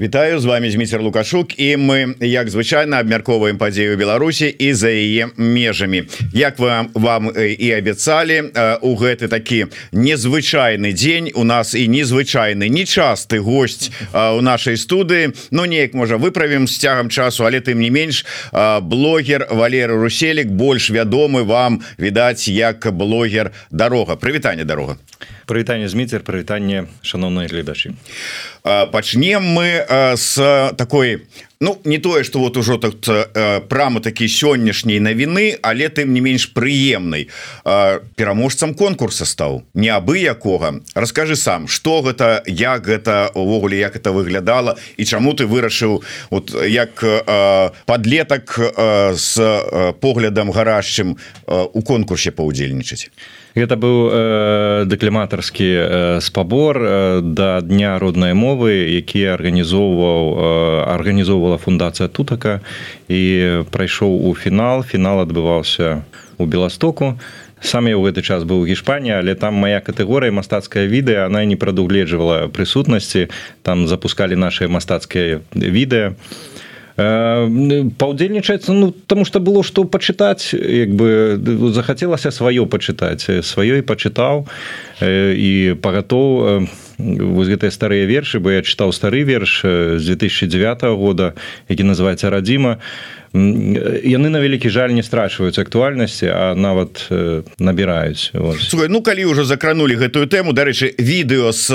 Вітаю з вами Зміцер лукашук і мы як звычайна абмярковаем падзею Беларусі і за яе межамі. Як вам вам і абяцалі у гэты такі незвычайны дзень у нас і незвычайны нечасты гость у нашай студыі. Ну неяк можа выправім з цягам часу але тым не менш блогер Валеры Руселек больш вядомы вам відаць як блогер дарога прывітанне дарога прывітанне зміцер прывітанне шаноўныя гледачы. Пачнем мы с такой Ну не тое что вот ужо так прама такі сённяшняй навіны але тым не менш прыемнай. Пераможцам конкурса стаў не абы якога. Расскажы сам что гэта як гэта увогуле як это выглядала і чаму ты вырашыў вот як подлетак с поглядам гарашчым у конкурсе паўдзельнічаць гэта быў э, дэкліматарскі э, спабор э, да дня роднай мовы які арганізоўваў э, арганізоўвала фундацыя тутака. І прайшоў у фінал. Фінал адбываўся у беластоку сам я ў гэты час быў у гішпані але там моя катэгорыя мастацкая відэа она не прадугледжвала прысутнасці там запускалі наши мастацкія відэа і паўдзельнічаецца ну тому что было что пачытаць як бы захацелася сваё пачытаць сваё і пачытаў. І пагатоў вось гэтыя старыя вершы бо я чытаў стары верш з 2009 года які называется радзіма і яны на вялікі жаль не страчваюць актуальнасці а нават набіраюць ну калі ўжо закранули гэтую тэму дарэчы відэо с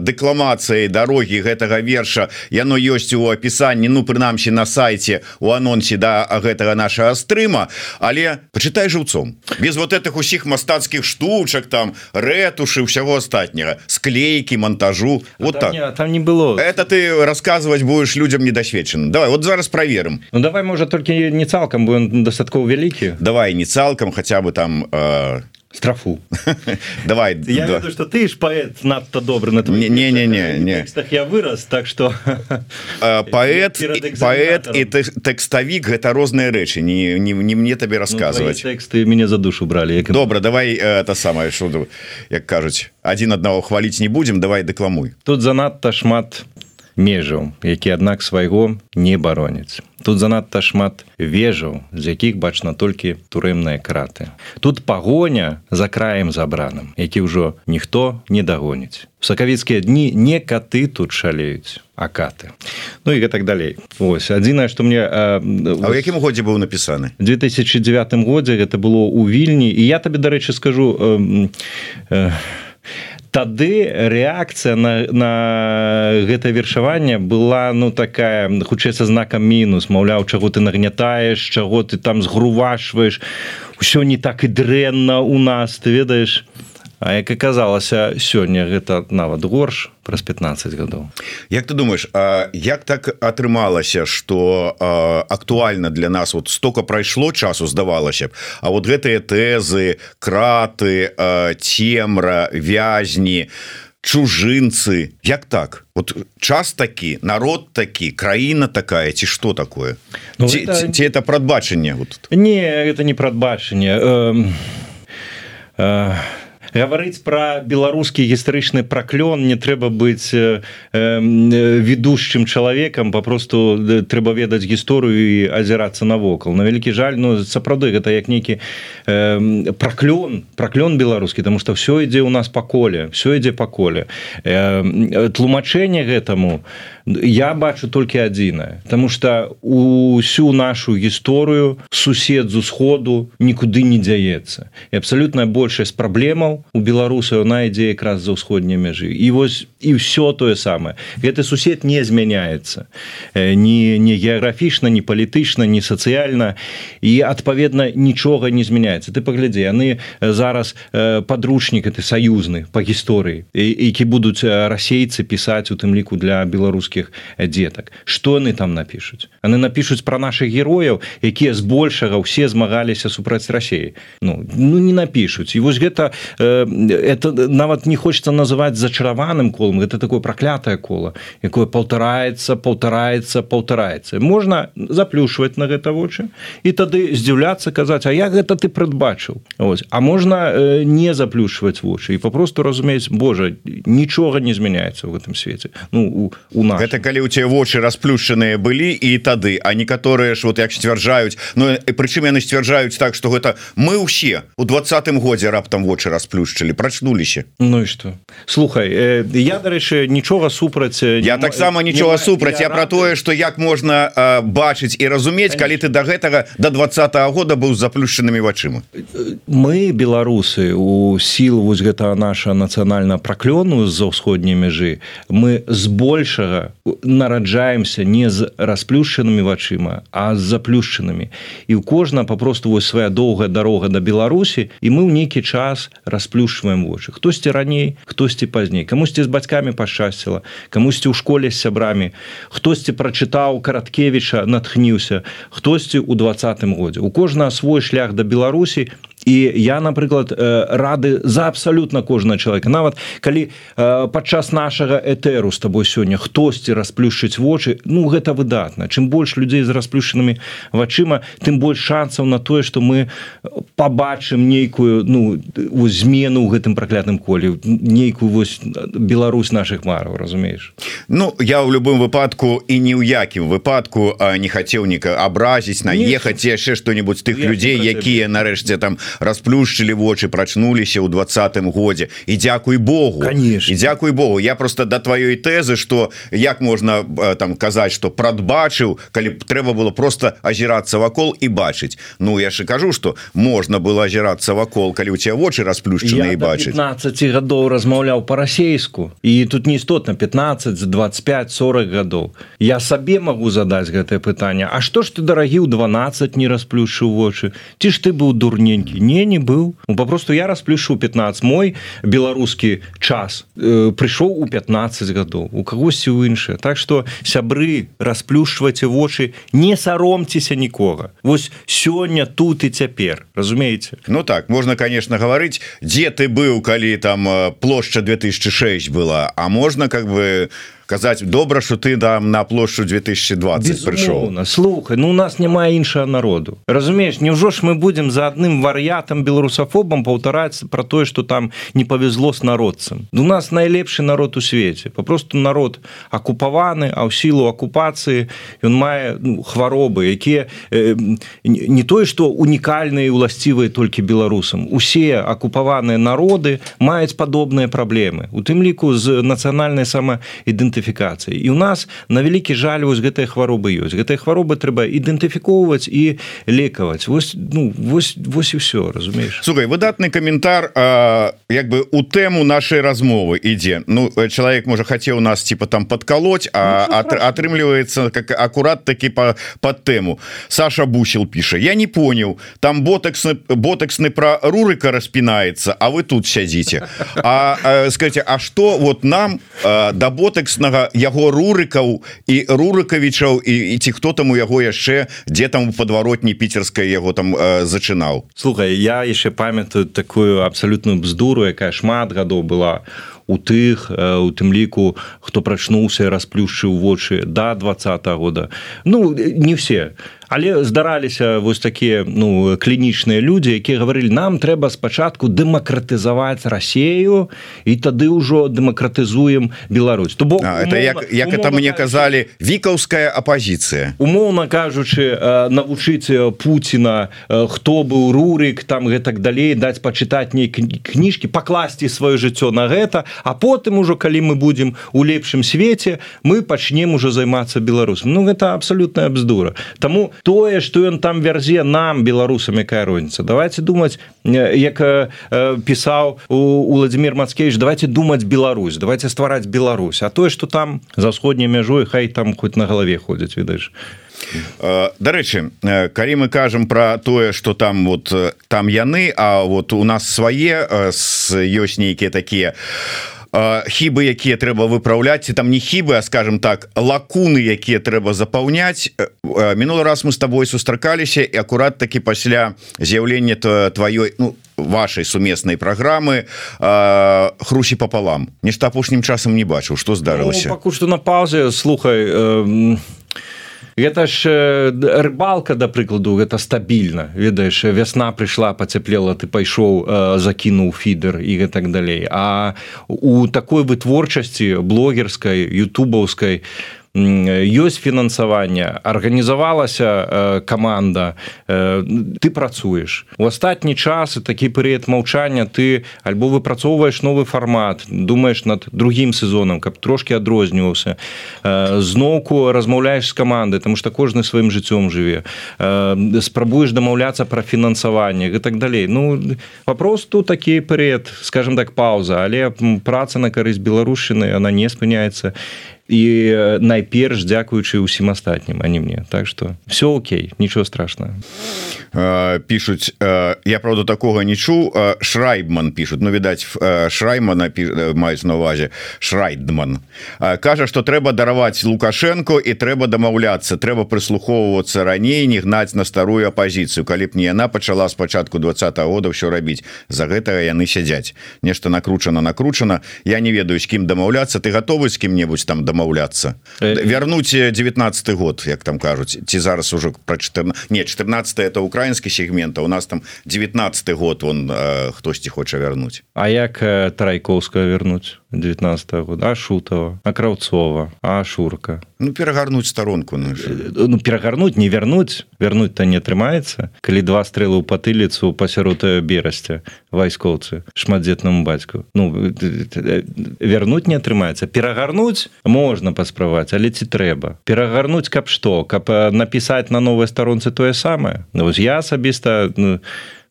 дэкламацыяй дарогі гэтага верша яно ёсць у апісанні ну прынамсі на сайте у анонсе да гэтага нашага стрыма. Але пачытай жыўцом. Без вот этих усіх мастацкіх штучак там рэтушы ўсяго астатняга. Склейкі монтажу вот там так. не, там не было. Это ты рассказывать будешь людям недасведчаным давай вот зараз проверим. Ну давай может толькі не цалкам бо ён дастаткова вялікі давай не цалкам хотя бы там э... страфу давай я да. веду, что ты ж паэт надто добры на не не не не не. я вырос так что паэт паэт і тэкставік гэта розныя рэчы не не, не мне табе рассказывать ну, тэксты мяне за душу бралі як добра давай это самае шуду як кажуць один аднаго хваліць не будзем давай дэкламуй тут занадта шмат межаў які аднак свайго не бароніць тут занадта шмат вежаў з якіх бачна толькі турэмныя краты. Тут пагоня за краем забраным які ўжо ніхто не дагоніць. Сакавіцкія дні не каты тут шалеюць а каты. Ну і так далей. Ось адзінае што мне а, а ў якім годзе быў напісаны? 2009 годзе гэта было ў вільні. І я табе дарэчы скажу э, э, тады реакцыя на, на гэта вершаванне была ну такая хутчэй са знакам мінус. Маўляў чаго ты нагнятаеш чаго ты там згрувашваеш. Усё не так і дрэнна у нас ты ведаеш А як аказалася сёння гэта нават горш праз 15 гадоў. Як ты думаешь як так атрымалася что актуальна для нас вот стока прайшло часу здавалася б А вот гэтыя тэзы краты цемра вязні чужынцы як так? Вот час такі народ такі краіна такая ці что такое? Ну, ці, это... ці это прадбачанне вот не это не прадбачанне. Э, э гаварыць про беларускі гістарычны праклён не трэба быць э, э, ведушчым чалавекам попросту трэба ведаць гісторыю і азірацца навокал. На вялікі жаль Ну сапраўды гэта як нейкі э, праклён праклён беларускі тому что все ідзе у нас па коле все ідзе па коле. Э, тлумачэнне гэтаму я бачу толькі адзінае тому что усю нашу гісторыю сусед з усходу нікуды не дзяецца і абсалютная большасць праблемаў у беларусаў на ідзе якраз за ўсходняй мяжы. І вось і все тое самае. Гэты сусед не змяняецца. Не не геаграфічна не палітычна не сацыяльна. І адпаведна нічога не змяняецца. Ты паглядзі яны зараз подручнік ты саюзны по гісторыі які будуць расейцы пісаць у тым ліку для беларускіх дзетак. Что яны там напишуць яны напишуць про наших герояў якія збольшага ўсе змагаліся супраць рассеі ну ну не напишуць і вось гэта э, это нават не хочется называть зачараваным колом это такое проклятое коло якое паўтараецца паўтараецца паўтараецца. Можна заплюшваць на гэта вочы і тады здзіўляцца казаць А як гэта ты прадбачыў? Ось а можна не заплюшваць вочы і попросту разумець Божа нічога не змяняецца в гэтым свеце ну у, у нас это калі у тебя вочы расплюшчаныя былі і тады а некаторыя ж вот як сцвярджаюць Ну і прычым яны сцвярджаюць так что гэта мы ўсе у двадцатым годзе раптам вочы расплюшчылі прачнуліся Ну і что? Слухай э, я дарэчы нічога супраць я таксама нічога супраць я, я про тое что як можна э, бачыць і разумець калі ты до да гэтага до двадцатого -го года быў заплюшчанымі вачыма мы беларусы у сил вось гэта наша нацыянальна праклёну з-за ўсходняй мяжы мы збольшага нараджаемся не з расплюшчанымі вачыма а з заплюшчанымі. І у кожна папросту вось свая доўгая дарога да беларусі і мы ў нейкі час расплюшваем вочы хтосьці раней хтосьці пазней камусьці з бацькамі пашчасціла камусьці ў школе з сябрамі хтосьці прачытаў караткевіча натхніўся хтосьці ў двадцатым годзе. У кожна свой шлях да беларусі і я напрыклад рады за абсалютна кожнага чалавека. Нават калі падчас нашага этэру з тобой сёння хтосьці расплюшчыць вочы ну гэта выдатна. Чым больш людзей з расплюшчанымі вачыма тым больш шансаў на тое што мы побачым нейкую ну змену ў гэтым праклятым коле нейкую вось Беларусь наших мараў разумееш? Ну я ў любым выпадку і ні ў якім выпадку не хацеў ніка абразіць наехаць яшчэ што-нибудь тых людзей якія нарэшце там расплюшчылі вочы прачнуліся ў двадцатым годзе. І дзякуй Богу. Конечно. Дзякуй Богу. Я просто да тваёй тэзы что як можна там казаць что прадбачыў калі б трэба было просто азірацца вакол і бачыць. Ну я же кажу что можна было азірацца вакол калі у тебя вочы расплюшчаны і бачыць. 15 гадоў размаўляў по-расейску і тут не істотна 15 25 40 гадоў. Я сабе могу задаць гэтае пытанне. А что ж ты дарагі ў 12 не расплюшыў вочы? Ці ж ты быў дурненькі не не быў. Ну, попросту я расплюшу 15 мой беларускі час э, прыйшоў у 15 гадоў у кагосьці ў іншае так что сябры расплюшваце вочы не саромцеся нікога. Вось сёння тут і цяпер разумееце? Ну так можна конечно гаварыць дзе ты быў калі там э, плошча 2006 была а можна как бы казаць добра что ты там на плошчу 2020 прыйшоў слухай ну у нас няма іншага народу. Разумееш Няўжо ж мы будем за адным вар'ятам беларусафобам паўтараць про тое что там не павезло с народцам у нас найлепшы народ у свеце попросту народ акупаваны а ў сілу акупацыі ён мае ну, хваробы якія э, не тое что унікальныя уласцівыя толькі беларусам усе акупаваныя народы маюць падобныя праблемы у тым ліку з нацыянальнай самаідэнтыфікацыі ідэнтыфікацыі. І у нас на вялікі жаль вось гэтыя хваробы ёсць. Гэтыя хваробы трэба ідэнтыфікоўваць і лекаваць. Вось ну вось вось і все разумееш? Слухай выдатны каментар як бы у тэму нашай размовы ідзе. Ну чалавек можа хацеў нас типа там подкалоць а ну, атрымліваецца как акурат такі по под тэму. Саша бусел піша. Я не понял там ботексны ботексны про рурыка распінаецца А вы тут сядзіце А скажите А что вот нам да ботекс уласнага яго рурыкаў і рурыкавічаў і, і ці хто там у яго яшчэ дзе там у подваротні піцерская яго там э, зачынаў. Слухай я яшчэ памятаю такую абсалютную бздуру якая шмат гадоў была у тых у тым ліку хто прачнуўся расплюшчыў вочы до да два года. Ну не все але здараліся вось такія ну клінічныя людзі якія гаварылі нам трэба спачатку дэмакратызаваць рассею і тады ўжо дэмакратызуем Беларусь то бок это як, як это мне казалі вікаўская апозіцыя умоўна кажучы навучыць Пуціна хто быў рурык там гэтак далей даць пачытаць нейкі кніжкі пакласці сваё жыццё на гэта а потым ужо калі мы будзем у лепшым свеце мы пачнем ужо займацца беларусам. Ну гэта абсалютная бздура. Таму тое что ён там вярзе нам беларусам якая розніца. Давайте думаць як пісаў у владимир мацкевич давайте думаць Беларусь давайте ствараць Беларусь. А тое что там за сходняй мяжой хай там хоть на галаве ходзяць ведаеш Дарэчы калі мы кажам про тое что там вот там яны А вот у нас свае ёсць нейкія такія хібы якія трэба выпраўляць там не хібы а скажем так лакуны якія трэба запаўняць. Мінулы раз мы с тобой сустракаліся і акурат такі пасля з'яўлення тваёй ну вашай сумеснай праграмы хрусі пополам нешта апошнім часам не бачыў. Что здарылася? ну, пакуль што на паузе слухай э, гэта ж э, рыбалка да прыкладу гэта стабільна. Ведаеш вясна прыйшла пацяплела ты пайшоў э, закінуў фідер і гэтак далей. А у такой вытворчасці блогерскай ютубаўскай у ёсць фінансаванне арганізавалася э, команда э, ты працуеш. У астатні час такі перыяд маўчання ты альбо выпрацоўваеш новы фармат думаешь над другім сезонам каб трошки адрозніваўся. Э, зноўку размаўляеш з камандай там что кожны сваім жыццём жыве. Спрабуеш дамаўляцца пра фінансаванне і так далей. Ну папросту такі перыяд скажем так пауза але праца на карысць беларушчыны она не спыняецца і найперш дзякуючы ўсім астатнім а не мне. Так что все Окей нічого страшного пишутць я правда такого не чу шрайбман пишут но ну, відаць шраймана маюць на увазе шрайдман. Кажа что трэба дараваць лукашенко і трэба дамаўляцца трэба прыслухоўвацца раней не гнаць на старую апозіцыю калі б не яна пачала спачатку два -го года все рабіць за гэтага яны сядзяць. Нешта накручана накручана. Я не ведаю з кім дамаўляцца ты готовы з кім-небудзь там дамаўляцца э... вярнуць 19 год як там кажуць. Ці зараз ужо про 14 не 14 это украина украінскі сегмента у нас там 19 год он э, хтосьці хоча вярнуць. А як э, трайковская вернуть 19 -го года? А шутова а краўцова а шурка ну перагарнуть сторонку ну, ну перагарнуть не вернуть вернуть то не атрымаецца. Калі два стрэлы ў патыліцу пасярод берасця вайскоўцы шматдзетнаму бацьку. Ну вернуть не атрымаецца. Перагарнуть можна пасправаць але ці трэба? Перагарнуть каб што? Каб напісаць на новой старонцы тое самае? Ну, я асабіста ну,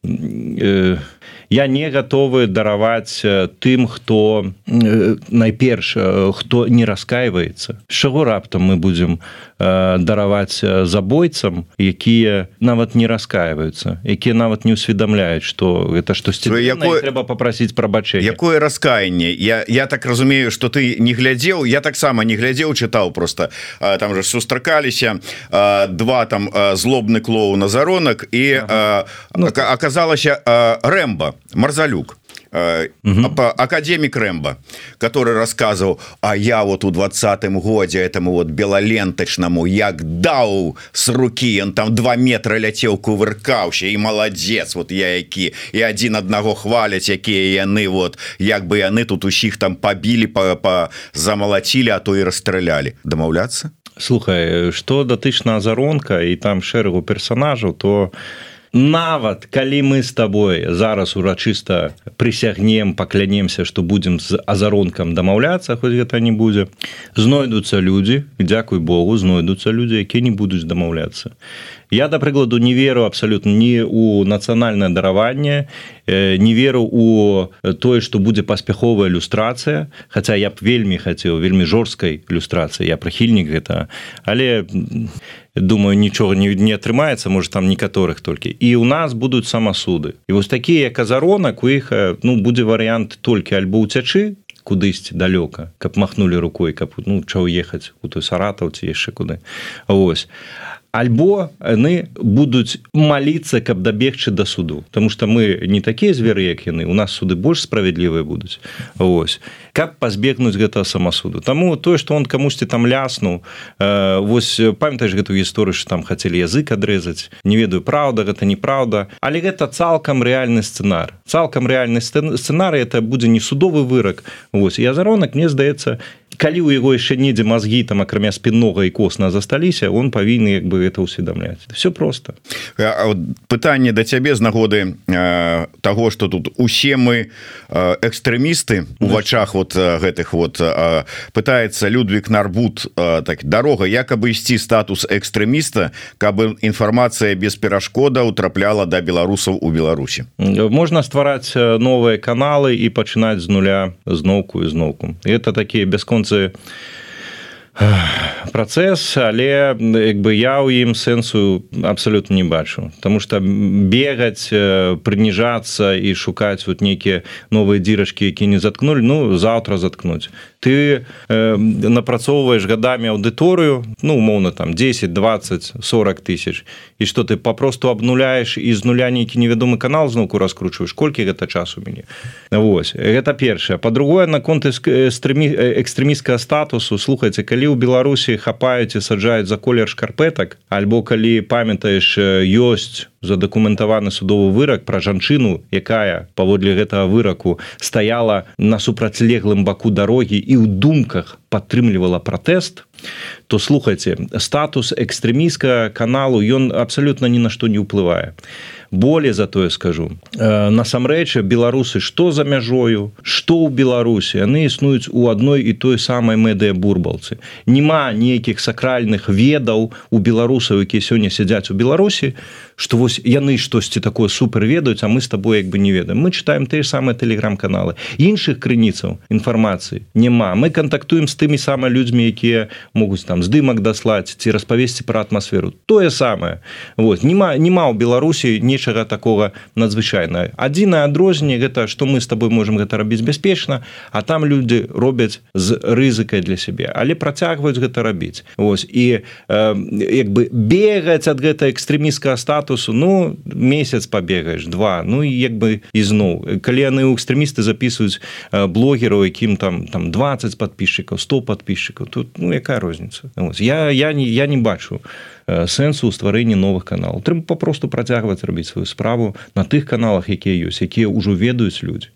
э, я не готовы дараваць тым хто найперш хто не раскаивается чаго раптам мы будем дараваць забойцам якія нават не раскаиваются якія нават не усведамляюць что это штосьці якое трэба попросить прабачэнне якое раскаянне я я так разумею что ты не глядзеў я таксама не глядзеў чытаў просто. Там же сустракаліся два там злобны клоу на заронак і ага. ну, оказалася рэмба марзалюк угу. академик рэмбо который рассказывал а я вот у двадцатым годзе этому вот белоленточному як даў с руки он там два метра ляцеў кувыркаўся і молодец вот я які і один аднаго хваляць якія яны вот як бы яны тут усіх там побілі по па, замалацілі а то і расстралялі дамаўляцца слухай что датычна азаронка і там шэрагу персонажаў то я нават калі мы с тобой зараз урачыста прысягнем паклянемся что будем з азаронкам дамаўляцца хоць гэта не будзе знойдуцца людзі Дякуй Богу знойдуцца людзі якія не будуць дамаўляцца. Я да прыкладу не веру абсалютна не у нацыянальнае дараванне э, не веру у тое што будзе паспяховая ілюстрацыя Хаця я б вельмі хацеў вельмі жорсткай ілюстрацыі я прыхільнік гэта. Але думаю нічога не, не атрымаецца можа там некаторых толькі і у нас будуць самасуды і вось такія казаронак у іх ну будзе варыянт толькі альбо ўцячы кудысьці далёка каб махнули рукой каб ну чаго ехаць у той саратаў ці яшчэ куды ось а альбо яны будуць маліцца каб дабегчы да суду. Потому что мы не такія зверы як яны. У нас суды больш справядлівыя будуць. Ось каб пазбегнуць гэта самасуду. Таму тое что он камусьці там ляснуў э, вось памятаеш гэтую гісторыю там хацелі язык адрэзаць? Не ведаю праўда гэта неправда але гэта цалкам рэальны сцэнар. Цалкам рэальны сцэнарый это будзе не судовы вырак. Вось. Я заронак мне здаецца калі у яго яшчэ недзе мазгі там акрамя спіннога і косна засталіся он павінны як бы это усведамляць все просто пытанне да цябе з нагоды э, того что тут усе мы э, экстрэмісты у вачах вот гэтых вот э, пытается Людвиг нарбут э, так дарога якобы ісці статус экстрэміста каб інфармацыя без перашкода утрапляла да беларусаў у Беларусі? Можна ствараць новыя каналы і пачынаць з нуля зноўку і зноўку это такія бяскон бясконцы працэс але як бы я ў ім сэнсу абсолютно не бачу. Потому что бегаць прыніжацца і шукаць вот нейкія новыя дзірачкі які не заткнули ну завтра заткнуть ты э, напрацоўваешь годами аўдыторыю ну умоўно там 10 20 40 тысяч і что ты попросту обнуляешь из нуля нейкі невядомы канал зноўку раскручваешь колькі гэта часу мяне Вось гэта першае по-другое наконт экстрэмі экстрэміскага статусу слухайте калі ў беларусі хапаюць і саджаюць за колер шкарпетак альбо калі памятаеш ёсць задакументаваны судовы вырак пра жанчыну якая паводле гэтага выраку стаяла на супрацьлеглым баку дарогі і ў думках падтрымлівала пратэст то слухайте статус экстрэміска каналу ён абсалютна ні на што не ўплывае. Более за тое скажу э, насамрэчы беларусы что за мяжою что ў беларусі яны існуюць у адной і той самай медыя бурбалцы няма нейкіх сакральных ведаў у беларусаў якія сёння сядзяць у беларусі что вось яны штосьці такое супер ведаюць а мы с тобой як бы не ведаем. Мы читаем те самыя телеграм-каналы. Іншых крыніцаў інфармацыі няма. Мы контактуем з тымі самымі людзьмі якія могуць там здымак даслаць ці распавесці про атмасферу. Тое самае. Вот. Нема нема ў беларусі не нечага такого надзвычайна адзінае адрозненне гэта что мы с тобой можем гэта рабіць бяспечна а там люди робяць з рызыкай для сябе. Але працягваюць гэта рабіць. Ось і э, як бы бегаць ад гэта экстрэміскага статусу ну месяц побегаешь два ну і як бы ізноў калі яны у экстрэмісты записываюць блогераў якім там там 20 подписчиков 100 подписчиков тут ну якая розница я я не я не бачу сэнсу стварэння новых каналаў. Трэба попросту працягваць рабіць сваю справу на тых каналах якія ёсць якія ўжо ведаюць людзі.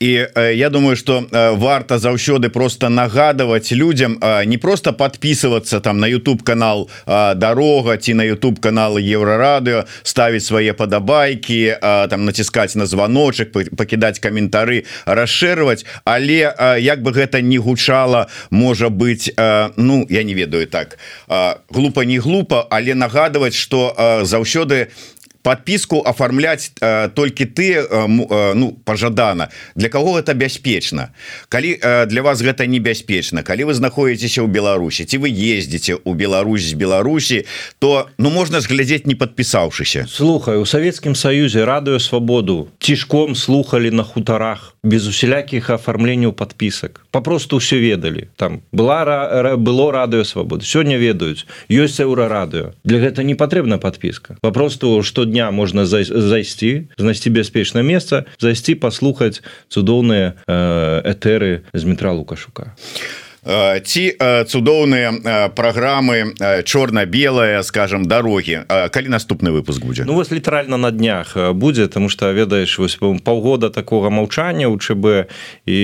І э, я думаю что э, варта заўсёды просто нагадывать людям э, не просто подписываться там на YouTube канал э, дорога ці на YouTube каналы еврорадыо ставить свае падабайки там націскаць на звоночек покидать каментары расширваць але як бы гэта не гучала можа быть ну я не ведаю так глупо не глупо але нагадывать что заўсёды подписку оформлять э, только ты э, э, ну пожадана. Для кого это бяспечна калі э, для вас гэта небяспечна калі вы знаходитеся у Беларусі ці вы ездите у Беларусь з Беларусі то ну можно глядзець не подпісаўшыся слухай у Савецкім союзе радыё свабоду цішком слухали на хутарах без усялякіх оформленняў подпісак попросту все ведалі. Там была было радыё свабоды сёння ведаюць. Ёсць еўра радыё для гэта не патрэбна подпіска попросту что дня можна зайсці знайсці бяспечнае месца зайсці паслухаць цудоўныя этэры з метра лукашука ці цудоўныя праграмы чорна-белая скажем дорогі калі наступны выпуск будзе? Ну вось літаральна на днях будзе тому что ведаеш вось паўгода такого маўчання у ЧБ і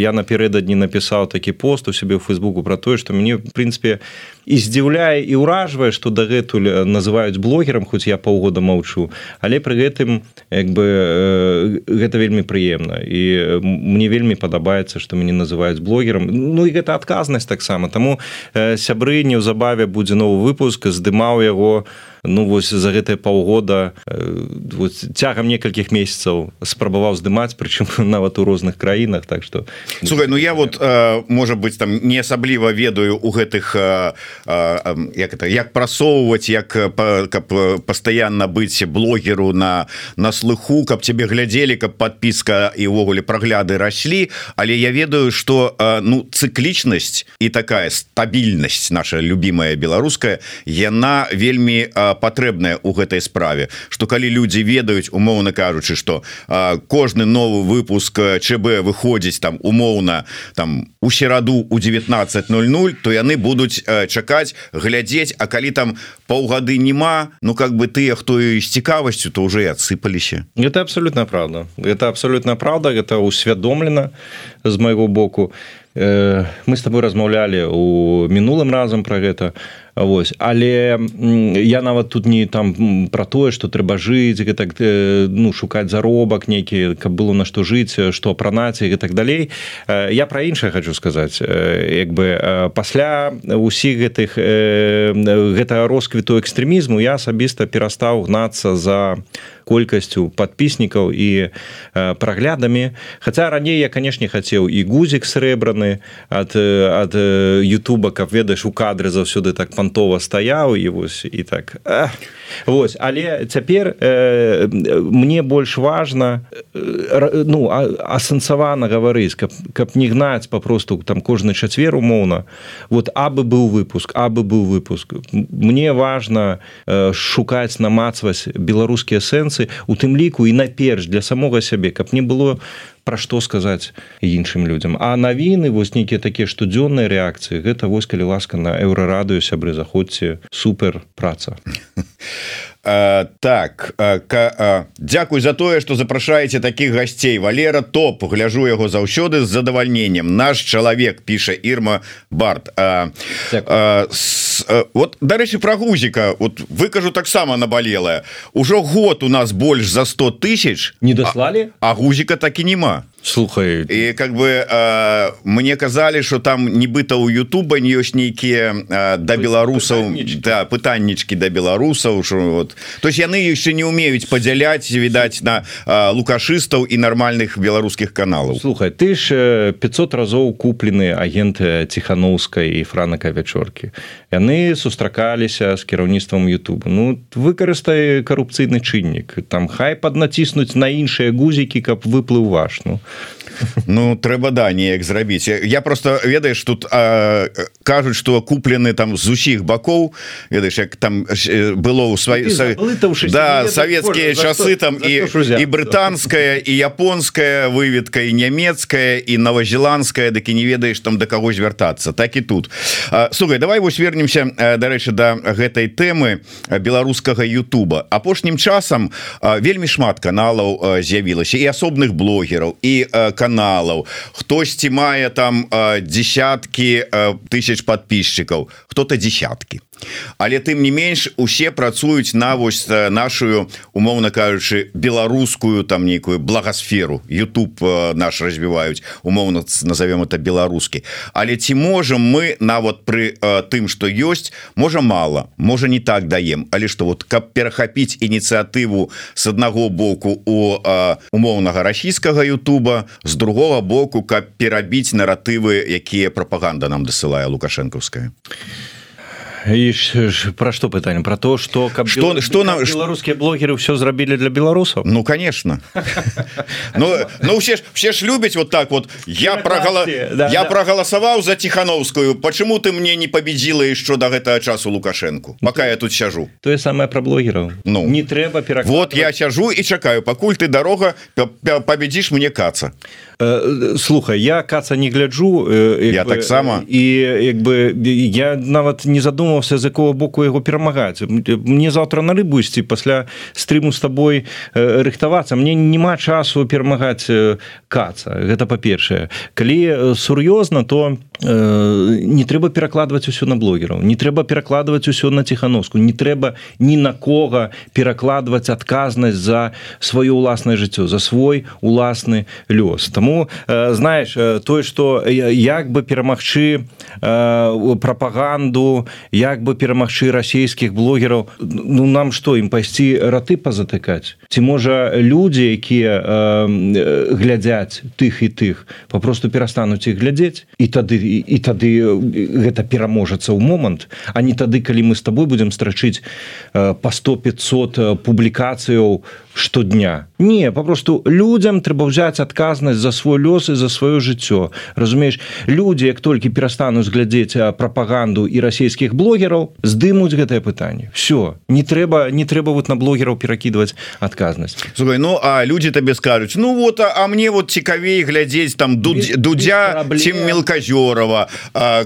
я напярэдадні напісаў такі пост у сябе ў фейсбуку про тое что мне в прынпе і здзіўляе і ўражвае что дагэтуль называюць блогерам хоць я паўгода маўчу але пры гэтым як бы гэта вельмі прыемна. І мне вельмі падабаецца что мяне называюць блогерам. Ну і гэта адказнасць таксама. Таму сябры неўзабаве будзе новы выпуск здымаў яго ну вось за гэтыя паўгода цягам некалькіх месяцаў спрабаваў здымаць прычым нават у розных краінах так что Слухай, Ну я вот можа быть там не асабліва ведаю у гэтых як это як прасоўваць як каб пастаянна быць блогеру на на слыху каб тебе глядзелі каб подпіска і ўвогуле прагляды раслі. Але я ведаю что ну цыклічнасць і такая стабільнасць наша любимая беларуская яна вельмі патрэбная у гэтай справе. Что калі люди ведаюць умоўно кажучы что кожны новы выпуск ЧБ выходзіць там умоўна там у сераду у 1900 то яны будуць чакаць глядзець А калі там паўгады нема Ну как бы ты хто і з цікавасцю то уже адсыпаліся. Это абсолютно правда. Это абсолютно правда это усвядомлена з майго боку. Мы с тобой размаўлялі у мінулым разам про гэта Вось. Але я нават тут не там про тое что трэба жыць так ну шукаць заробак нейкі каб было на што жыць што апранаць і так далей. Я про іншае хочу сказаць. Як бы пасля усіх гэтых гэтага росквіту экстрэмізму я асабіста перастаў гнацца за колькасцю подпіснікаў і праглядамі. Хаця раней я канешне хацеў і гузік срэбраны ад ад Ютуба каб ведаеш у кадры заўсёды так пантова стаяў і вось і так Вось але цяпер э, мне больш важна э, ну асэнсавана гаварыць каб, каб не гнаць папросту там кожны чацвер умоўна. Вот абы быў выпуск абы быў выпуск. Мне важна э, шукаць намацваць беларускія сэнсы інфармацыі у тым ліку і наперш для самога сябе каб не было пра што сказаць іншым людзям. А навіны вось нейкія такія штодзённыя рэакцыі гэта вось калі ласка на еўрарадыю сябры заходзьце супер праца а так дзякуй за тое что запрашаеце таких гасцей валера топ гляжу яго заўсёды з задавальненнем. Наш чалавек піша Ірма барт. А, а, с, а, вот дарэчы про гузіка. Вот выкажу таксама набалелая ужо год у нас больш за 100 тысяч не даслали а, а гузіка так і няма слухай і как бы э, мне казалі что там нібыта у Ютуба не ёсць нейкія э, да беларусаў да пытаннічки да беларусаў вот. То есть яны еще не умеюць падзяляць відаць на э, лукашыстаў і нармальных беларускіх каналаў слухай ты ж 500 разоў куплены агенты ціхановскай і франака вячоркі яны сустракаліся з кіраўніцтвам Ютуба Ну выкарыстай карупцыйны чыннік. Там хай паднаціснуць на іншыя гузікі каб выплыў ваш ну Ну трэба да неяк зрабіць я просто ведаеш тут а, кажуць что куплены там з усіх бакоў ведаеш як там было ў свай да савецкія часы там і і брытанская і японская выведка і нямецкая і новозеландская дык і не ведаеш там да каго звяртацца. Так і тут. Слухай давай вось вернемся дарэчы да гэтай тэмы беларускага Ютуба. Апошнім часам вельмі шмат каналаў з'явілася і асобных блогераў і канал каналаў. Хтосьці мае там десяткі тысяч подписчиков кто-то десяткі але тым не менш усе працуюць на вось нашу умоўно кажучы беларускую там нейкую благосферу YouTube наш развіваюць умоўно назовем это беларускі. Але ці можем мы нават пры тым что ёсць можа мало можа не так даем. Але что вот каб перахапіць ініцыятыву с аднаго боку у умоўнага расійскага Ютуба з другого боку каб перабіць наратывы якія прапаганда нам дасылае лукашэнкаўская. а і про что пытанне про то что каб что бел... что нам беларускія блогеры все зрабілі для беларусаў ну конечно. Ну ну все ж все ж любяць вот так вот. Я прогала я проголосаваў за тихохановскую почему ты мне не победила еще до гэтага часу лукашенко? Пока я тут сяжу тое самое про блогераў ну. Не трэба пера вот я сяжу і чакаю пакуль ты дорога победишь мне каца слухай я каца не гляджу я таксама. і як бы я нават не задумаўся з якого боку яго перамагаць. Мне завтра на рыбу ісці пасля стрыму з табой рыхтавацца. Мне няма часу перамагаць каца гэта па-першае. Калі сур'ёзна то не трэба перакладваць усё на блогераў не трэба перакладваць усё на ціханоску не трэба ні на кого перакладваць адказнасць за сваё ўласнае жыццё за свой уласны лёс Таму знаеш тое што як бы перамагчы прапаганду як бы перамагчы расійскіх блогераў ну нам што ім пайсці раты пазатыкаць ці можа людзі якія глядзяць тых і тых папросту перастануць іх глядзець і тады і тады гэта пераможацца ў момант а не тады калі мы з табой будзем страчыць по 100 500 публікацыяў штодня. Не попросту людям трэба взять адказнасць за свой лёс і за сваё жыццё. Разумееш люди як толькі перастануць глядзець прапаганду і расійскіх блогераў здымуць гэтае пытанне. Все не трэба не трэба вот на блогераў перакідваць адказнасць. Слухай, ну а люди табе скажуць ну вот а мне вот цікавей глядзець там дудзя чым мелказёрова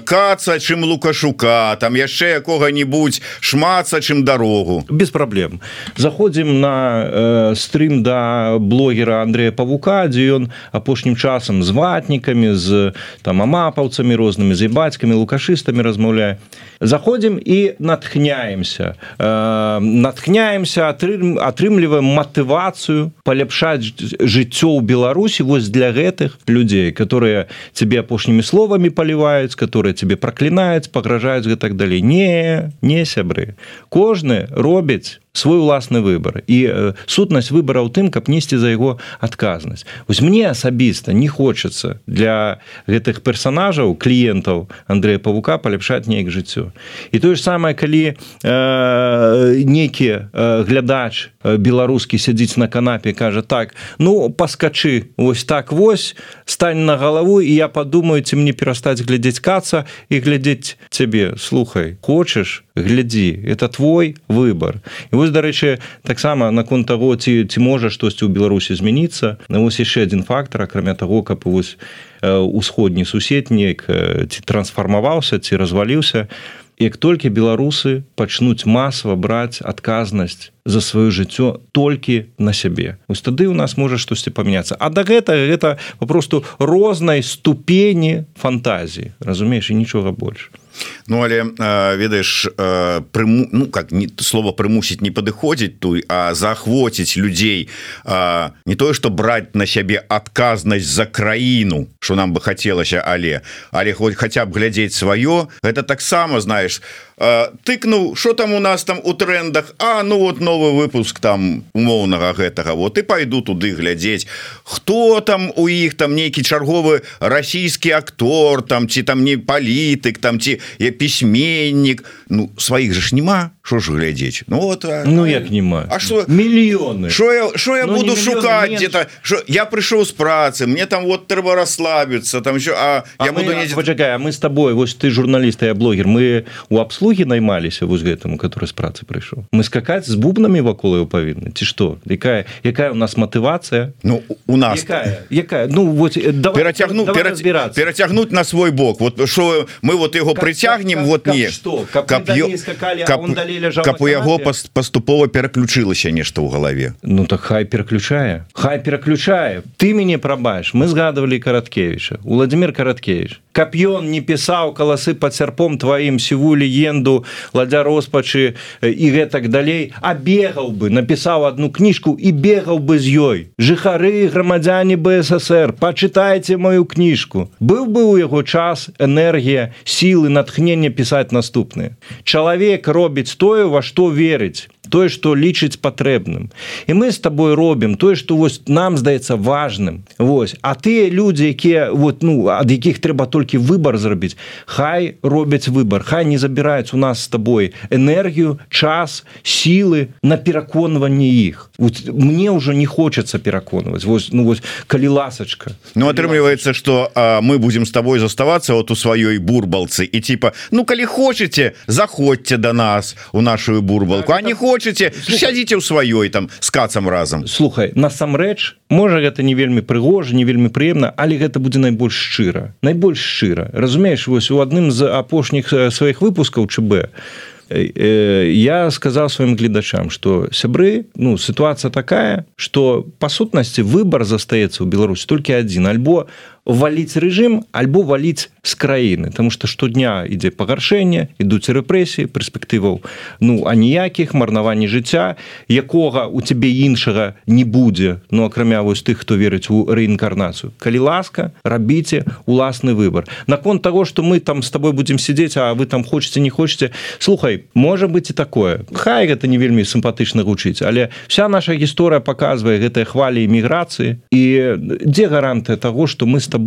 каца чым лукашука там яшчэ якога-нибудь шмаца чым дарогу без праблем заходзім на э, стрым да блогера Андрея павука дзе ён апошні апошнім часам з ватнікамі з там амапаўцамі рознымі з бацькамі лукашыстамі размаўляе. Заходзім і натхняемся. Э, натхняемся атрымліваем матывацыю паляпшаць жыццё ў беларусі вось для гэтых людзей которые тебе апошнімі словамі паліваюць которые тебе праклінаюць пагражаюць гэта так далей. Не не сябры. Кожны робіць свой уласны выбор і э, сутнасць выбора ў тым каб несці за яго адказнасць. Вось мне асабіста не хочацца для гэтых персонажаў кліентаў Андрея павука паляпшаць неяк жыццё. І тое ж самае калі э, нейкі э, глядач э, беларускі сядзіць на канапе кажа так ну паскачы вось так вось стань на галаву і я падумаю ці мне перастаць глядзець каца і глядзець цябе. Слухай хочаш глядзі это твой выбор і вось дарэчы таксама наконт таго ці ці можа штосьці ў беларусі змяніцца на вось яшчэ один фактор акрамя таго каб вось усходні сусед неяк ці трансфармаваўся ці разваліўся як толькі беларусы пачнуць масава браць адказнасць за сваё жыццё толькі на сябе. Ось тады у нас можа штосьці памяняцца. А да гэта гэта попросту рознай ступені фантазіі разумееш і нічога больш Ну але ведаеш прыму ну как не слово прымусіць не падыходзіць туй а заахвоціць людзей э, не тое что браць на сябе адказнасць за краіну что нам бы хацелася але але хоть хотя б глядзець сваё это таксама знаешь тыкнуў что там у нас там у трендах А ну вот новый выпуск там умоўнага гэтага вот и пойду туды глядзець хто там у іх там нейкі чарговы расійскі актор там ці там не палітык там ці я пісьменнік Ну сваіх же ж нема що ж глядзець Ну вот а, ну як нема А что мільёны що я що я ну, буду шукаць где-то? Що я прыйшоў з працы мне там вот трэба расслабіцца там еще А, а я мы, буду не... почакай мы с тобой вось ты журналіст я блогер мы у абслугі наймаліся вось гэтаму который з працы прыйшоў мы скакаць з бубнамі вакол его павінны ці что? Якая якая у нас матывацыя Ну у нас якая, якая ну вот перацягну перацягнуць перацягнуць на свой бок. Вот що мы вот его прыцягнем вот не что? Каб, у яго паступова пераключылася нешта ў галаве Ну так хай пераключае хай пераключае ты мяне прабаеш мы згадывалі караткевича владимир караткевич каб ён не пісаў каласы под сярпом тваім сіву легенду ладзя роспачы і гэтак далей. А бегаў бы напісаў одну кніжку і бегаў бы з ёй. Жыхары грамадзяне бСр пачытайце мою кніжку быў бы у яго час энергія сілы натхнення пісаць наступныя чалавек робіць тое во што верыць тое что лічыць патрэбным. І мы с тобой робім тое что вось нам здаецца важным. Вось. А ты люди якія вот ну ад якіх трэба толькі выбор зрабіць хай робяць выбор хай не забіраюць у нас с тобой энергію час сілы на пераконванне іх. Вот, мне ўжо не хочется пераконваць. Вось ну вось калі ласачка. Ну атрымліваецца что мы будем с тобой заставацца вот у сваёй бурбалцы і типа ну калі хочете заходьте до нас у нашу бурбалку а не хочет хочете сядзіце ў сваёй там с кацам разам. Слухай насамрэч можа гэта не вельмі прыгожа не вельмі прыемна але гэта будзе найбольш шчыра найбольш шчыра. Разумееш вось у адным з апошніх сваіх выпускаў чб я сказал сваім гледачам что сябры ну сітуацыя такая что па сутнасці выбор застаецца ў Беларусі толькі адзін. Альбо валіць рэжым альбо валіць з краіны. Тому что штодня ідзе пагаршэнне ідуць рэпрэсіі перспектываў ну аніякіх марнаванні жыцця якога у цябе іншага не будзе. Ну акрамя вось тых хто верыць у рэінкарнацыю. Калі ласка рабіце уласны выбор наконт того что мы там с тобой будем сидзець а вы там хочетце не хочетце слухай можа быть і такое. Хай гэта не вельмі сімпатычна гучыць але вся наша гісторыя показвае гэтыя хвалі эміграцыі. І дзе гарантыя того что мы с тобой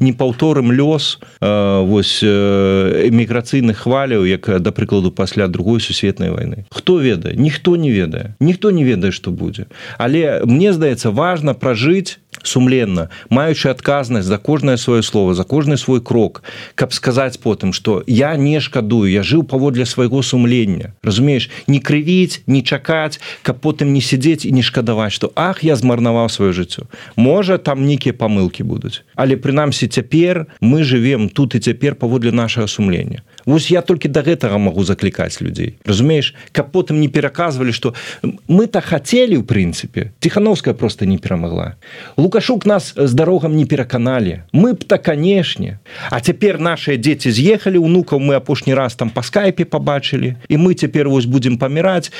не паўторым лёс э, вось э, эміграцыйных хваляў як да прыкладу пасля другой сусветнай войны. Хто ведае? Ніхто не ведае. Ніхто не ведае што будзе. Але мне здаецца важна пражыць сумленна маючы адказнасць за кожнае сваё слово за кожны свой крок каб сказаць потым что я не шкадую я жыў паводле свайго сумлення разумееш не крывіць не чакаць каб потым не сядзець і не шкадаваць что ах я змарнаваў сваё жыццё можа там нейкія памылки будуць. Але прынамсі цяпер мы живвем тут і цяпер паводле нашага сумлення. Вось я толькі да гэтага магу заклікаць людзей. Разумееш каб потым не пераказвалі что мы так хацелі ў прынцыпе ціхановская просто не перамагла лукашук нас з дарогам не пераканалі мы б так канешне А цяпер наши дзеці з'ехалі унукаў мы апошні раз там по скайпе побачылі і мы цяпер вось будем паміраць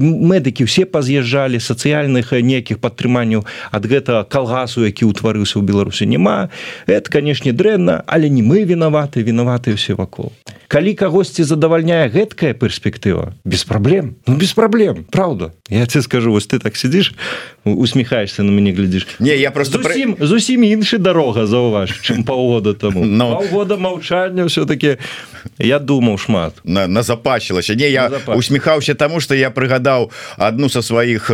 медыкі все паз'язджалі сацыяльных нейкіх падтрыманняў ад гэтага калгасу які ўтварыўся ў беларусі няма это канешне дрэнна але не мы вінаваты вінаваты все вакол калі кагосьці задавальняе гэткая перспектыва без праблем ну, без праблем Праўда я тебе скажу вось ты так сидишь усміхаешься на мяне глядзіш не я просто зусім, зусім іншы дорога заўваж чым паўгода тому. Но года маўчання все-таки я думаў шмат. На, на запачылася не я усміхаўся тому что я прыгадаў одну со сваіх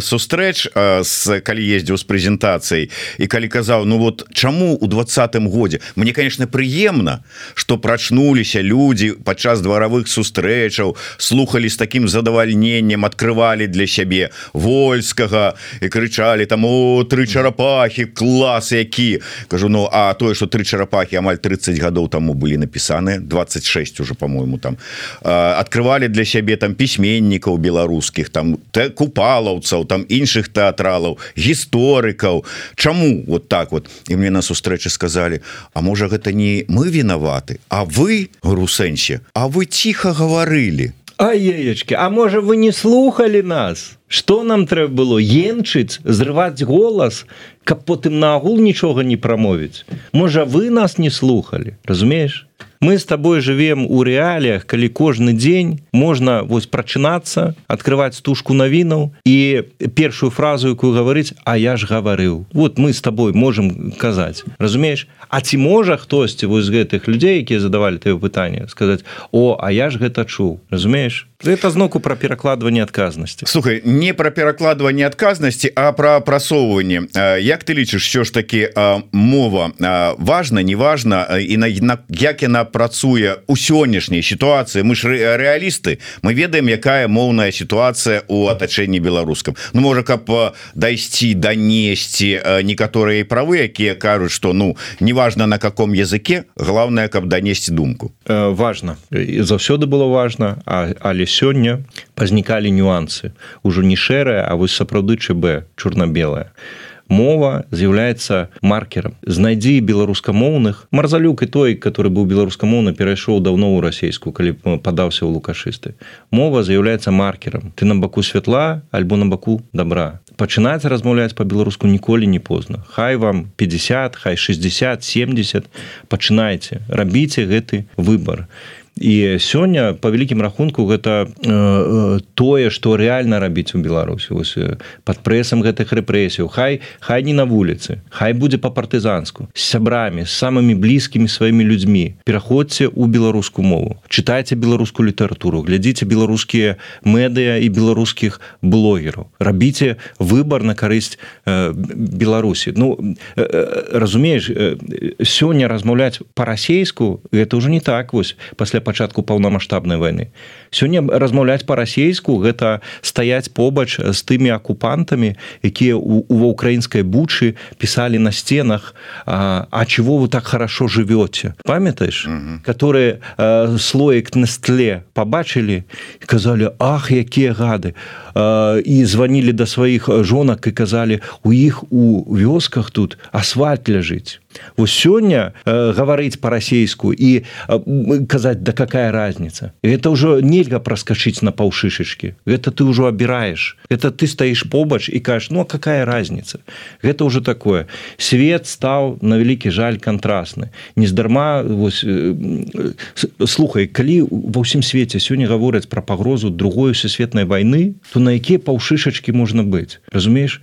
сустрэч с калі ездзіў з прэзентацыяй і калі казаў Ну вот чаму у двадцатым годзе мне конечно прыемна что прачнуліся люди падчас дваравых сустрэчаў слухали с таким задавальненнем открывали для сябе вольскага і крычалі там тры чарапахи клас які! Кажу Ну а тое что тры чарапахи амаль 30 гадоў тому былі напісаны 26 уже по-моему там открывали для сябе там пісьменнікаў беларускіх там купалаўцаў там іншых тэатралаў гісторыкаў Чаму вот так вот? І мне на сустрэчы сказали А можа гэта не мы вінаваты А вы грусэнсе А вы тихо гаварылі А еечки А можа вы не слухали нас? Что нам трэба было енчыць зрываць голас каб потым наагул нічога не прамовіць Можа вы нас не слухали разумееш мы с тобой живем у реалиях калі кожны день можна вось прачынацца открывать стужку навінаў і першую фразу якую гаварыць А я ж гаварыў вот мы с тобой можем казаць разумееш? А ці можа хтосьці вось гэтых людзей якія задавали твоё пытанне сказаць О а я ж гэта чуў разумееш? Это зноку про перакладванне адказнасці. Слухай не про перакладванне адказнасці а про прасоўванне Як ты лічыш що ж таки мова важна неважна і на як яна працуе у сённяшняй сітуацыі. Мы ж рэалісты. Мы ведаем якая моўная сітуацыя у атачэнні беларускам Ну можа каб дайсці данесці некаторыя правы якія кажуць что ну неважно на каком языке главное каб данесці думку. Важно заўсёды было важно а але сёння пазнікалі нюансы. Ужо не шэрая А вось сапраўды ЧБ чорна-белая мова з'яўляецца маркером знайдзі беларускамоўных. Марзалюк і той который быў беларускамоўна перайшоў даўно ў расійскую калі падаўся ў лукашысты. Мова з'яўляецца маркером ты на баку святла альбо на баку добра пачынаць размаўляць по-беларуску ніколі не позна. Хай вам 50 хай 60 70 пачынайце. Рабіце гэты выбор і сёння по вялікім рахунку гэта э, тое что реально рабіць у беларусі. Вось под прэсам гэтых рэпрэсіяў. Хай хай не на вуліцы хай будзе по партызанску сябрамі самымі блізкімі сваімі людзьмі. Пераходзьце у беларускую мову. Чытайце беларускую літаратуру глядзіце беларускія медыа і беларускіх блогераў. Рабіце выбор на карысць э, беларусі. Ну э, разумееш э, сёння размаўляць по-расейску это уже не так. Вось пасля пачатку паўнамасштабнай войны сёння размаўляць по-расейску гэта стаяць побач з тымі акупантамі якія у ва украінскай бучы пісалі на стенах а, а чего вы так хорошо живете? Памятаешь которые слоек на стле побачылі казалі ах якія гады! І звонілі да сваіх жонак і казалі у іх у вёсках тут асфальт ляжыць Вось сёння э, гаварыць па-расейску і э, казаць да какая разница? Это ўжо нельга праскачыць на паўшышачки это ты ўжо абіраеш это ты стаіш побач і кажаш ну какая разница? Гэта уже такое. Свет стаў на вялікі жаль контрастны нездарма вось э, слухай калі ва ўсім свеце сёння гавораць про пагрозу другой сусветнай войны. То на якія паўшышачки можна быць разумееш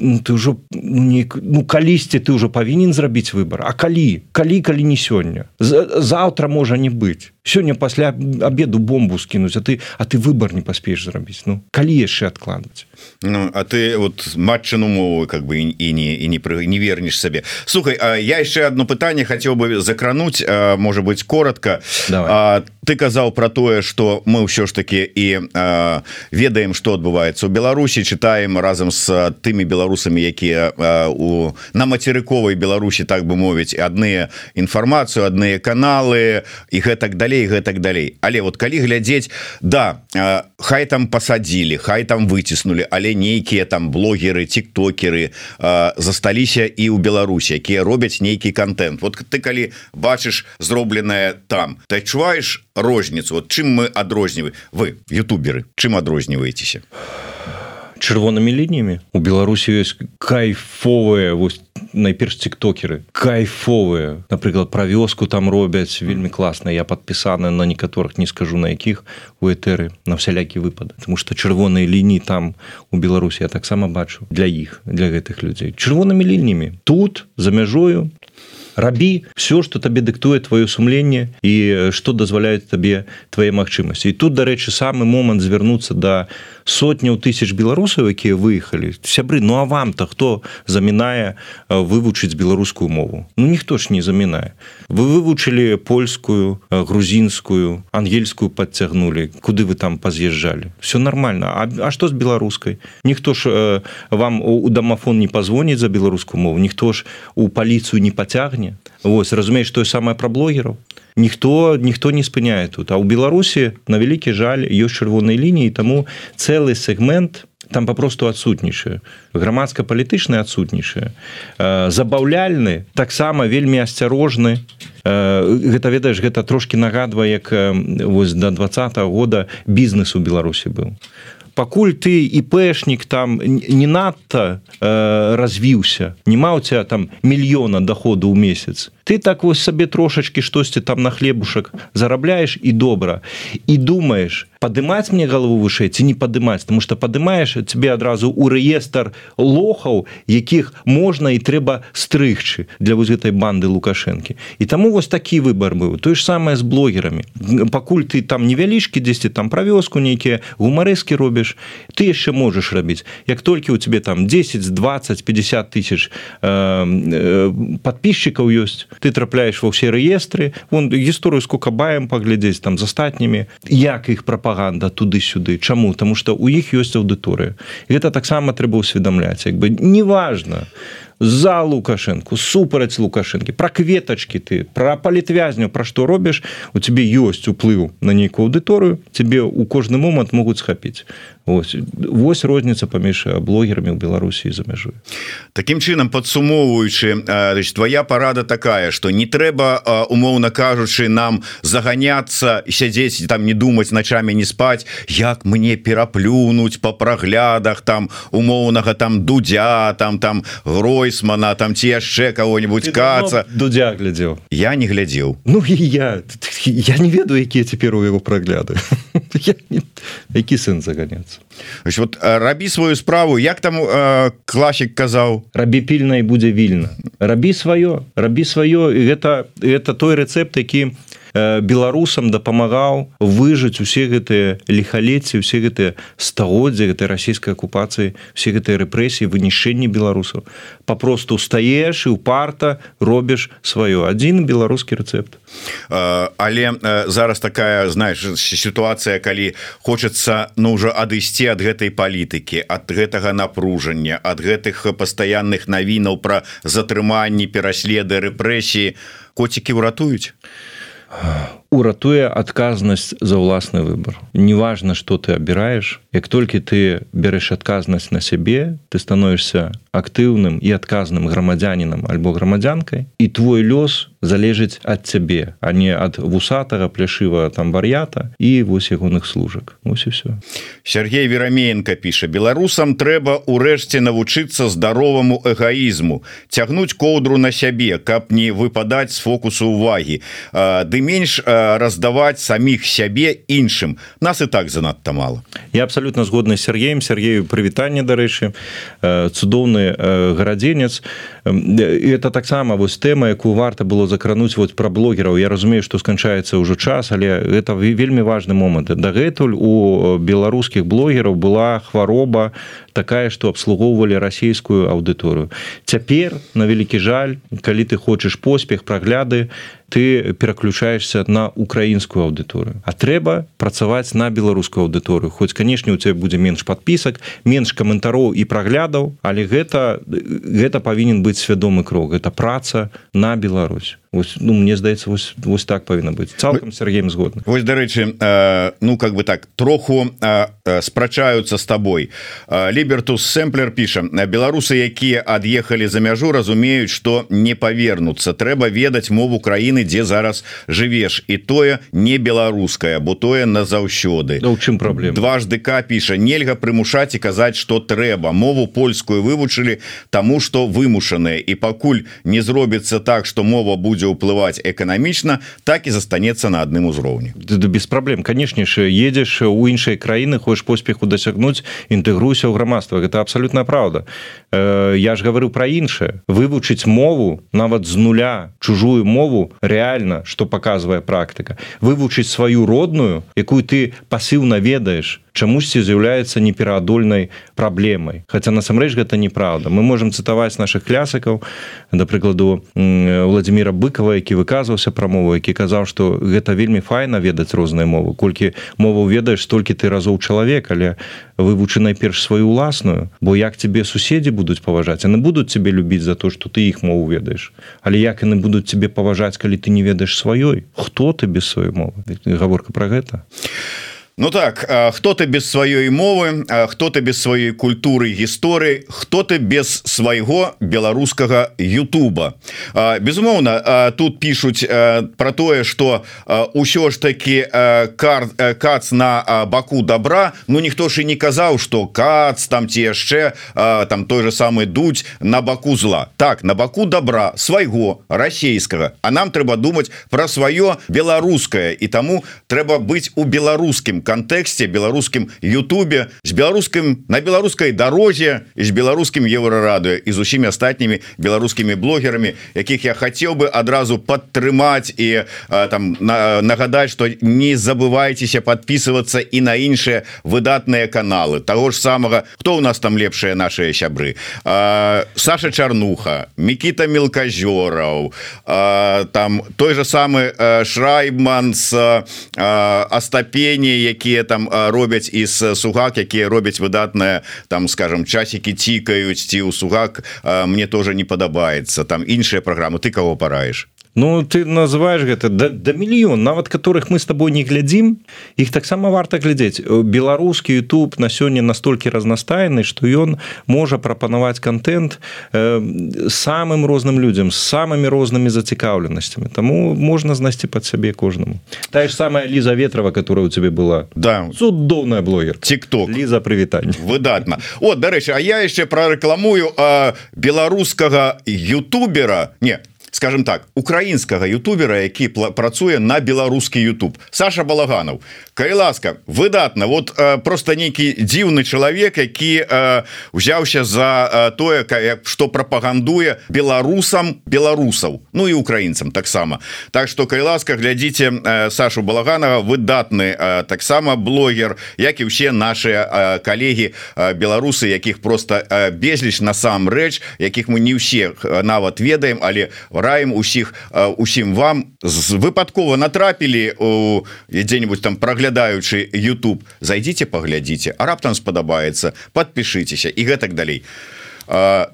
ну, ты ўжо ну, не ну калісьці ты ўжо павінен зрабіць рабіць выбор. А калі калі калі не сёння заўтра можа не быць сёння пасля обеду бомбу скінуць а ты а ты выбор не паспееш зрабіць Ну калі яшчэ адкладваць Ну а ты вот матчыну мову как бы і не і не пры не вернеш сабе Слухай А я яшчэ одно пытанне хацеў бы закрануть может быть коротко. А, ты казаў про тое что мы ўсё ж таки і а, ведаем что адбываецца у Беларусі читаем разам с тымі беларусамі якія у на мацерыковай Беларусі так бы мовіць адныя інфармацыю адныя каналы і гэтак далей далей гэтак далей. Але вот калі глядзець да хай там пасадзілі хай там выціснули але нейкія там блогеры тиктокеры засталіся і ў Беларусі якія робяць нейкі контент вот ты калі бачыш зробленае там ты адчуваеш розніцу? Вот чым мы адрозніваем? Вы ютуберы чым адрозніваецеся? Чырвонымі лініямі? У беларусі ёсць кайфовыя вось найперш тиктокеры. Кайфовыя напрыклад пра вёску там робяць вельмі класна я подпісаны на некаторых не скажу на якіх у этэры на всялякі выпад тому что чырвоныя лініі там у беларусі я таксама бачу для іх для гэтых людзей чырвонымі лініямі тут за мяжою рабі все что табе дыктуе твоё сумленне і что дазваляет табе твае магчымасці і тут дарэчы самы момант звярнуцца да сотняў тысяч беларусаў якія выехалі сябры ну а вам-то хто замінае вывучыць беларускую мову? Ну ніхто ж не замінае вы вывучылі польскую грузінскую ангельскую подцягнули куды вы там паз'язджалі все нормально. А, а что з беларускай ніхто ж э, вам у дамафон не позвоніць за беларускую мову. Ніхто ж у паліцыю не пацягне Вось разумееш тое самае пра блогераў ніхто ніхто не спыняе тут. А ў беларусі на вялікі жаль ёсць чырвонай лініі таму цэлы сегмент там папросту адсутнічае грамадска-палітычны адсутнічае забаўляльны таксама вельмі асцярожны. Гэта ведаеш гэта трошки нагадвае як вось до два -го года бізнес у беларусі быў пакуль ты іпэшнік там не надта э, развіўся не ма у тебя там мільёна доходу ў месяц ты так вось сабе трошачки штосьці там на хлебушак зарабляешь і добра і думаешь падымаць мне галаву вышэй ці не падымаць тому что падымаешь тебе адразу у рэестр лохаў якіх можна і трэба стрыгчы для вось гэтай банды лукашэнкі і таму вось такі выбор быў тое ж самае з блогерамі пакуль ты там невялічкі дзесьці там пра вёску нейкія гумарэскі робіш ты яшчэ можаш рабіць як толькі у тебе там 10 20 50 тысяч э, э, подписчикаў ёсць ты трапляеш ва ўсе рэестры вон гісторыю сколько баем паглядзець там з астатнімі. Як іх прапа прапаганда туды-сюды? Чаму? Тому что у іх ёсць аўдыторыя. Гэта таксама трэба ўсведамляць. Як бы неважно за лукашенко супраць лукашэнкі. Пра кветачки ты пра палітвязню пра што робіш у тебе ёсць уплыў на нейкую аўдыторыю тебе у кожны момант могуць схапіць. Вось, вось розніца паміж блогерамі ў беларусі за мяжой. Такім чынам падсумоўваючы твоя парада такая что не трэба умоўна кажучы нам заганяться сядзець там не думаць начамі не спаць як мне пераплюнуть по праглядах там умоўнага там дудя там там гройсмана там ці яшчэ кого-нибудь каца. дудя глядзеў. Я не глядзеў. Ну і я я не ведаю якія цяпер у яго прагляды. Які сын Ось, вот рабі сваю справу. Як там э, класік казаў? Рабі пільна і будзе вільна. Рабі сваё рабі сваё гэта это той рэцэпт які беларусам дапамагаў выжыць усе гэтыя лихалетці усе гэтыя стагоддзя гэтай расійскай акупацыі все гэтыя рэпрэсіі вынішэнні беларусаў. Папросту устаеш і ў парта робіш сваё. Адзін беларускі рэцэпт. Але зараз такая знаешь сітуацыя калі хочацца ну ўжо адысці ад гэтай палітыкі ад гэтага напружання ад гэтых пастаянных навінаў пра затрыманні пераследы рэпрэсіі. Коцікі ўратуюць 唉 уратуе адказнасць за ўласны выбор неважно что ты абіраеш як толькі ты бярэш адказнасць на сябе ты становішься актыўным і адказным грамадзянінам альбо грамадзянкай і твой лёс залежыць ад цябе а не ад вусатага пляшыва там вар'ята і вось ягоных служак. Ось і все Сергей верамеенко піша беларусам трэба ўрэшце навучыцца здароваму эгоізму цягнуць коўдру на сябе каб не выпадаць з фокусу увагі ды менш раздаваць саміх сябе іншым нас і так занадта мало. Я абсолютно згодны Сергеем Сергею прывітанне дарэчы цудоўны гарадзенец это таксама вось тэма якую варта было закрануць вот пра блогераў. Я разумею што сканчаецца ўжо час але это вельмі важны момант. Дагэтуль у беларускіх блогераў была хвароба такая што абслугоўвалі расійскую аўдыторыю. Цяпер на вялікі жаль калі ты хочаш поспех прагляды ты пераключаешься на украінскую аўдыторыю. А трэба працаваць на беларускую аўдыторыю. Хоць канешне у тебя будзе менш подпісак менш каментароў і праглядаў але гэта гэта павінен быць свядомы крок это праца на Беларусь ось, ну мне здаецца вось, вось так павінна быць. Цалкам Сергеем згодны. Вось дарэчы э, ну как бы так троху э, спрачаюцца с тобой лібертус сэмплер піша беларусы якія ад'ехалі за мяжу разумеюць что не павернуцца. Трэба ведаць мову краіны дзе зараз жывеш. І тое не беларуская бо тое назаўсёды у чым праблем дважды к піша нельга прымушаць і казаць что трэба. Мову польскую вывучылі тому что вымушаныя. І пакуль не зробіцца так что мова будзе ўплываць эканамічна так і застанецца на адным узроўні. Без праблем. Канешнейше едзеш у іншай краіны хочешь поспеху дасягнуць інтэгруйся ў грамадства. Гэта абсолютно правда э, я ж говорю про іншае. Вывучыць мову нават з нуля чужую мову реально что показывае практыка. Вывучыць сваю родную якую ты пасыўна ведаеш чамусьці з'яўляецца непераадольнай праблемай. Хотя насамрэч гэта неправда мы можем цытаваць наших клясыкаў да прыкладу владимира быкова які выказваўся пра мову які казаў что гэта вельмі файна ведаць розныя мовы колькі мову ведаеш столькі ты разоў чалавек але вывучы найперш сваю уласную бо як тебе суседзі будуць паважаць? Яны будуць тебе любіць за то что ты іх мову ведаеш? Але як яны будуць тебе паважаць калі ты не ведаеш сваёй? Хто ты без сваёй мовы? Гаворка про гэта. а Ну так хто ты без сваёй мовы хто ты без сваёй культуры гісторыі хто ты без свайго беларускага Ютуба? Безумоўна тут пишутць про тое что ўсё ж таки кар кац на баку добра Ну ніхто ж і не казаў что кац там ці яшчэ там той же самый дуть на баку зла. Так на баку добра свайго расійскага. А нам трэба думаць про сваё беларускае. І таму трэба быць у беларускім кантэксце беларускім Ютубе з беларускім на беларускай дарозе з беларускім еўрарадыо і з усімі астатнімі беларускімі блогерамі якіх я хацеў бы адразу падтрымаць і а, там на, нагадаць что не забывайтеся подписываться і на іншыя выдатныя каналы того ж самага хто у нас там лепшыя наши сябры а, Саша чарнуха Мікіта мелказёраў там той же самы шрайбман с астапені якія там робяць из сугак якія робяць выдатная там скажем часики цікаюць ці у сугак мне тоже не падабаецца. Там іншыя праграмы. Ты кого параешь Ну ты называешь гэта да, да мільён нават которых мы с тобой не глядзім іх таксама варта глядзець беларускі YouTube на сёння настолькі разнастайны что ён можа прапанаваць контент э, самым розным людям з самымі рознымі зацікаўленасцямі Таму можна знайсці под сябе кожнаму Та ж самая Ліза ветрова которая у тебе была. Да. Цудоўная блогер тикток. Ліза прывітанне выдатна от дарэчы А я яшчэ прарэкламую беларускага ютубера. Не скажем так украінскага ютубера які працуе на беларускі YouTube Саша балаганов. Кай ласка выдатна вот э, просто нейкі дзіўны чалавек які э, узяўся за э, тое что прапагандуе беларусам беларусаў Ну і украінцам таксама. Так что кай ласка глядзіце э, Сашу балаганова выдатны э, таксама блогер як і ўсе наши э, калегі э, беларусы якіх просто э, безліч насамрэч якіх мы не ўсе нават ведаем але раем усіх усім вам. З выпадкова натрапілі дзе-нибудь там праглядаючы YouTube. Зайдите паглядзіце а раптам спадабаецца подпішыцеся і гэтак далей.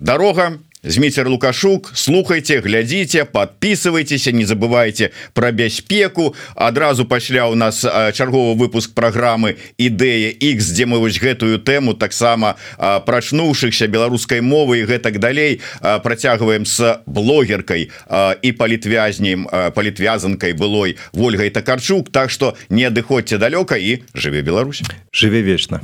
Дорога Зміцер лукашук слухайте глядзіце подписывайтеся не забывайте про бяспеку. Адразу пасля у нас чарговы выпуск программы ідэя X дзе мы вось гэтую тэму таксама прачнуўшихся беларускай мовы і гэтак далей працягваем с блогеркай і палітвязнем палітвязанкай былой Вольгай такарчук. Так что не адыходзьце далёка і жыве Беларусь. Жыве вечна